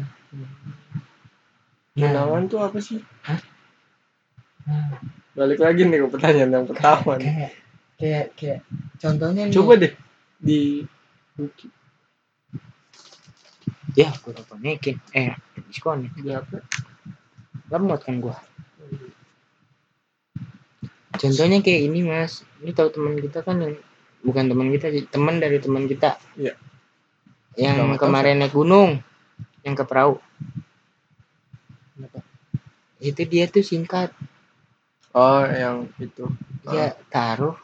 tunangan tuh apa sih? Nah, balik lagi nih ke pertanyaan yang pertama nih. kayak kayak kayak contohnya nih. Coba deh di ya gue udah konekin eh diskon di apa? Lemot kan gua. Contohnya kayak ini mas. Ini tahu teman kita kan yang bukan teman kita sih teman dari teman kita. Iya. yang tahu kemarin naik gunung yang ke perahu. Itu dia tuh singkat. Oh yang itu. Dia taruh.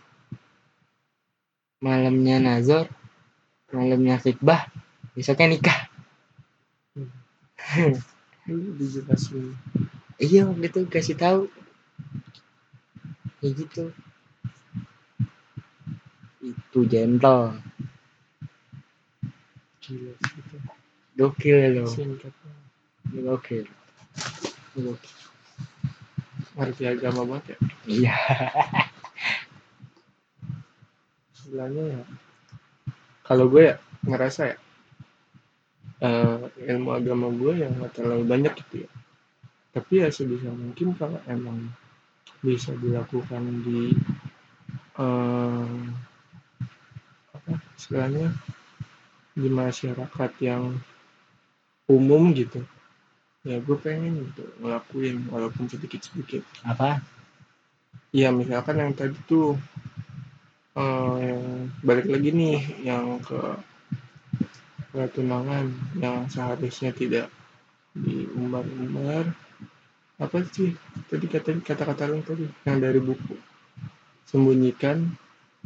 Malamnya nazar malamnya khidbah besoknya nikah. Dijelasin. Iya waktu itu kasih tahu. Kayak gitu itu gentle. Gila sih itu. Gokil loh singkatnya gokil. Gokil. Ngerti agama banget ya? Iya. Sebenarnya ya? Kalau gue ya ngerasa ya eh, ilmu agama gue yang nggak terlalu banyak gitu ya. Tapi ya sebisa mungkin kalau emang bisa dilakukan di apa istilahnya di masyarakat yang umum gitu. Ya gue pengen gitu ngelakuin walaupun sedikit sedikit apa? Iya misalkan yang tadi tuh eh, yang balik lagi nih yang ke tunangan yang seharusnya tidak diumbar-umbar. Apa sih tadi kata kata-kata lu tadi? Yang dari buku. Sembunyikan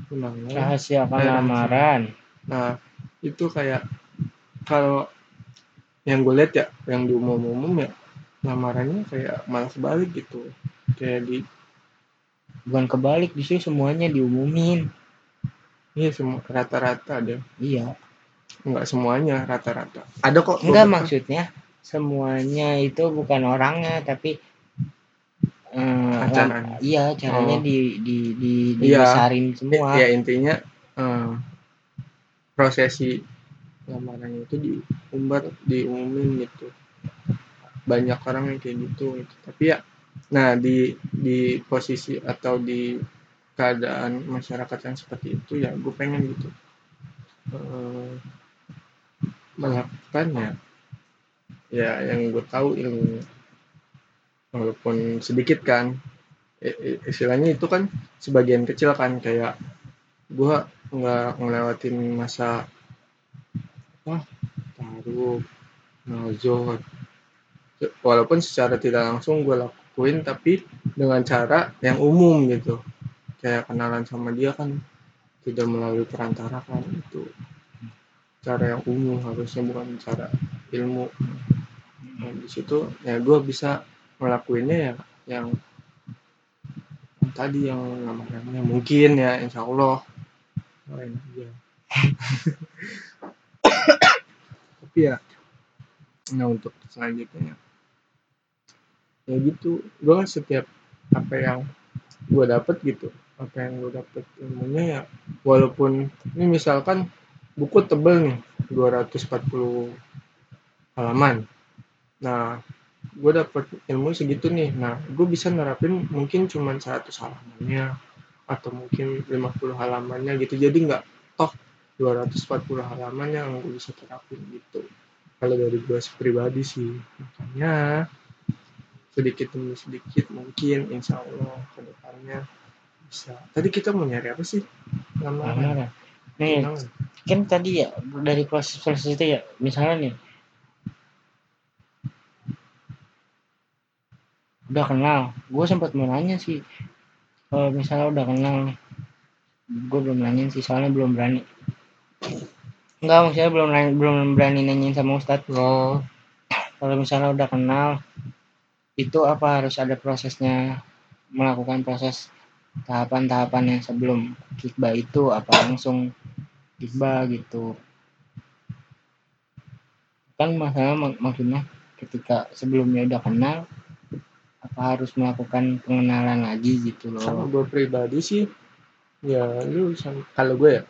tunangan rahasiakan Eh, lamaran nah itu kayak kalau yang gue lihat ya yang di umum-umum ya lamarannya kayak malah sebalik gitu kayak di bukan kebalik justru semuanya diumumin Iya semua rata-rata deh. iya Enggak semuanya rata-rata. Ada kok. enggak maksudnya semuanya itu bukan orangnya tapi iya caranya Oh. di di di Iya. dibesarin semua Ya intinya eh, prosesi lamarannya itu diumbar, diumumin gitu. Banyak orang yang kayak gitu, gitu. Tapi ya, nah di di posisi atau di keadaan masyarakat yang seperti itu ya, gue pengen gitu eh, melakukannya. Ya yang gue tahu ilmunya, walaupun sedikit kan. Istilahnya itu kan sebagian kecil kan kayak gua nggak ngelewatin masa apa taruh nazar walaupun secara tidak langsung gue lakuin tapi dengan cara yang umum gitu kayak kenalan sama dia kan tidak melalui perantara kan itu cara yang umum harusnya bukan cara ilmu nah, di situ ya gue bisa ngelakuinnya ya yang, yang tadi yang namanya mungkin ya insya Allah. Doain aja. Tapi ya nah untuk selanjutnya. Ya gitu gue setiap apa yang gue dapet gitu apa yang gue dapet ilmunya ya walaupun ini misalkan buku tebel nih 240 halaman. Nah gue dapet ilmu segitu nih. Nah gue bisa nerapin mungkin cuman 100 halamannya atau mungkin 50 halamannya gitu. Jadi nggak toh 240 halaman yang gue bisa terapin gitu. Kalau dari gue pribadi sih makanya sedikit demi sedikit mungkin insya Allah ke depannya bisa. Tadi kita mau nyari apa sih? Nama nih kan tadi ya dari proses proses itu ya misalnya nih udah kenal. Gue sempat mau nanya sih kalau misalnya udah kenal gue belum nanya sih soalnya belum berani. Enggak maksudnya belum nanya- belum berani nanyain sama ustadz oh kalau misalnya udah kenal itu apa harus ada prosesnya? Melakukan proses tahapan-tahapan yang sebelum kikbah itu apa langsung kikbah gitu. Kan masalah mak maksudnya ketika sebelumnya udah kenal apa harus melakukan pengenalan lagi gitu sama loh gue pribadi sih ya lu sama kalau gue ya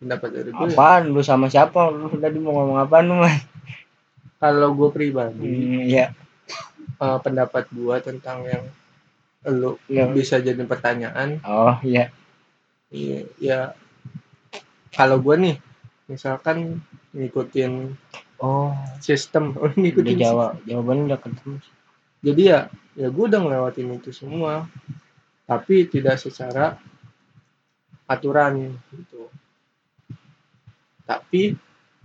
pendapat dari gue ya, apaan? Lu sama siapa? Lu tadi mau ngomong apa lu mas? Kalau gue pribadi hmm, ya eh, pendapat gue tentang yang lu Ya. bisa jadi pertanyaan. Oh iya. Iya, ya kalau gue nih misalkan ngikutin oh. sistem oh, udah ngikutin jawab jawabannya udah ketemu sistem. Jadi ya ya gue udah ngelewatin itu semua. Tapi tidak secara aturan gitu. Tapi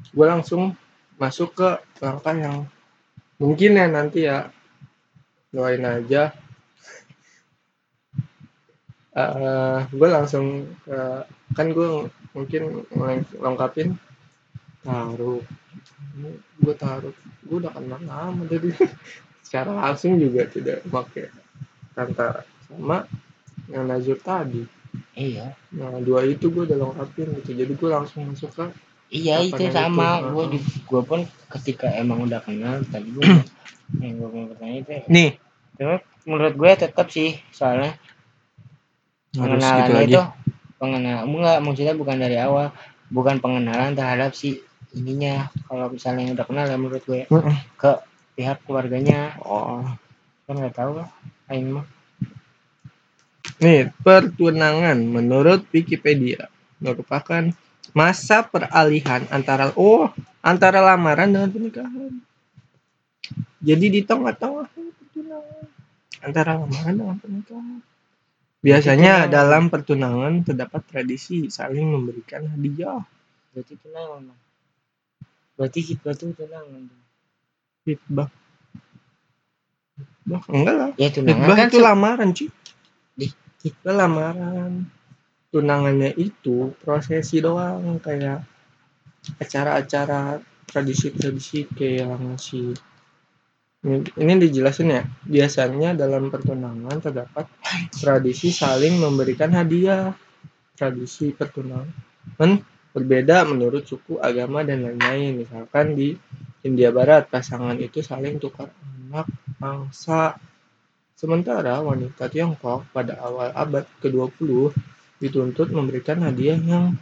gue langsung masuk ke langkah yang mungkin ya nanti ya doain aja. Eh gue langsung ke kan gue mungkin lengkapin. Taruh. Gue taruh. Gue udah kenal lama jadi secara langsung juga tidak pakai. Kata sama yang Nazur tadi. Iya. Nah dua itu gue udah lengkapin gitu. Jadi gue langsung masuk ke iya itu sama. itu? gue gue pun ketika emang udah kenal tadi gue yang gue mau bertanya itu nih. Cuma menurut gue tetap sih soalnya harus pengenalan gitu lagi. itu pengenalan enggak maksudnya bukan dari awal. Bukan pengenalan terhadap si ininya. Kalau misalnya yang udah kenal ya menurut gue Heeh. ke pihak keluarganya. Oh. Kan nggak tahu lah aing mah. Nih, pertunangan menurut Wikipedia merupakan masa peralihan antara oh antara lamaran dengan pernikahan. Jadi di tengah-tengah pertunangan. Antara lamaran dengan pernikahan. Biasanya dalam pertunangan terdapat tradisi saling memberikan hadiah. berarti tunangan berarti kita tuh tunangan Hitbah. Bah, enggak lah. ya tunangan Hitbah kan itu se- lamaran, cuy. Di. Hitbah lamaran. Tunangannya itu prosesi doang kayak acara-acara tradisi-tradisi kayak yang si ini, ini dijelasin ya. Biasanya dalam pertunangan terdapat tradisi saling memberikan hadiah. Tradisi pertunangan berbeda menurut suku, agama dan lain-lain. Misalkan di India Barat pasangan itu saling tukar anak angsa. Sementara wanita Tiongkok pada awal abad ke-20 dituntut memberikan hadiah yang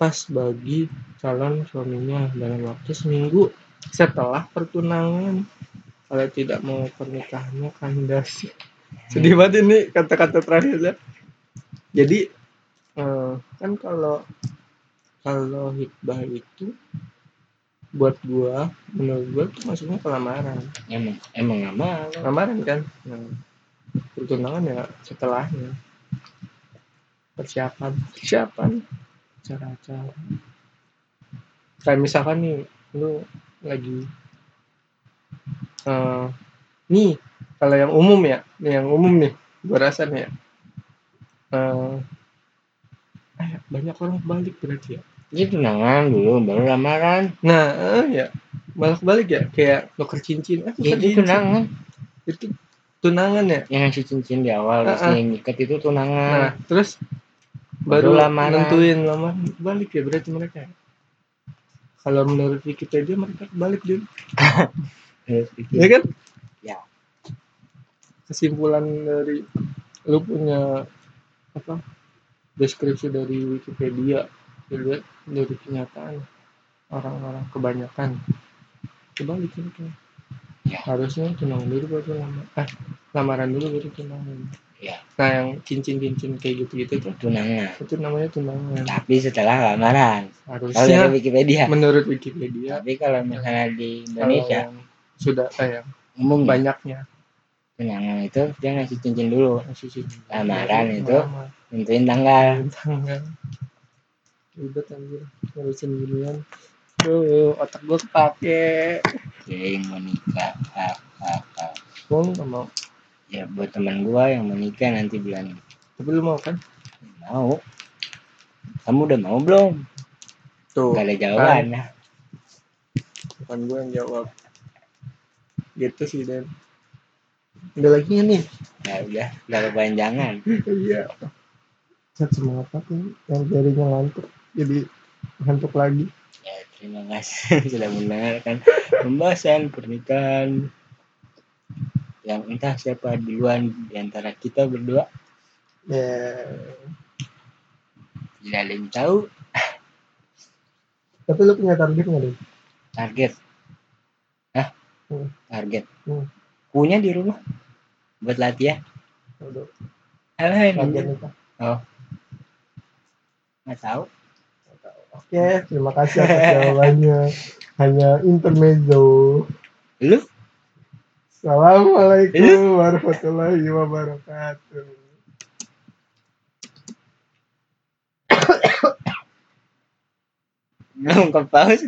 pas bagi calon suaminya dalam waktu seminggu setelah pertunangan. Kalau tidak mau pernikahannya kandas. Sedih banget ini kata-kata terakhirnya. Jadi eh, kan kalau kalau hitbah itu buat gua menurut gua tuh masuknya ke lamaran emang emang lama lamaran kan? Nah, pertunangan ya setelahnya. Persiapan. Persiapan. Cara-cara kayak misalkan nih lu lagi eh nih kalau yang umum ya nih yang umum nih gua rasa nih ya. Eh eh, banyak orang balik berarti ya Ini tunangan dulu baru lamaran nah eh, ya balik balik ya kayak nuker cincin eh, ya nuker itu cincin. tunangan itu tunangan ya yang ngasih cincin di awal terus Ah, ah. yang ngikat itu tunangan Nah, terus Baru baru lamaran. nentuin lamaran balik ya berarti mereka. Kalau menurut Wikipedia mereka balik dulu, ya kan? Ya. Kesimpulan dari lu punya apa? Deskripsi dari Wikipedia, dilihat dari kenyataan orang-orang kebanyakan kebalik mereka. Ya. Harusnya tunangan dulu baru lamaran. Ah, lamaran dulu baru tunangan. Ya. Nah, yang cincin-cincin kayak gitu-gitu tuh tunangan itu namanya tunangan. tapi setelah lamaran Harusnya Wikipedia menurut Wikipedia tapi kalau misalnya di Indonesia sudah eh, yang umum banyaknya tunangan itu dia ngasih cincin dulu masih sih Lamaran itu? nentuin tanggal tanggal ribet anjir. Ngurusin ginian. Tuh otak gua kepake. Jeng mau nikah. Ah, ah, ah. gua nggak mau. Ya buat teman gua yang mau nikah nanti bulan tapi lu mau kan? Mau. Kamu udah mau belum? Tuh. Gak ada jawaban. Nah. bukan gua yang jawab. Gitu sih Dan ada lagi nggak nih? Ya udah udah kepanjangan iya. Cat semangat apa nih yang jarinya ngantuk jadi ngantuk lagi. Ya terima kasih sudah mendengarkan pembahasan pernikahan yang entah siapa duluan di antara kita berdua. Ya. Tidak ada yang tahu. Tapi lu punya target nggak deh target? Hah? Hmm. target? Hmm. punya di rumah. Buat latihan. Aduh, target nikah nggak tahu oke terima kasih atas jawabannya. Hanya intermezzo. Lu? Assalamualaikum warahmatullahi wabarakatuh. Belum ke pause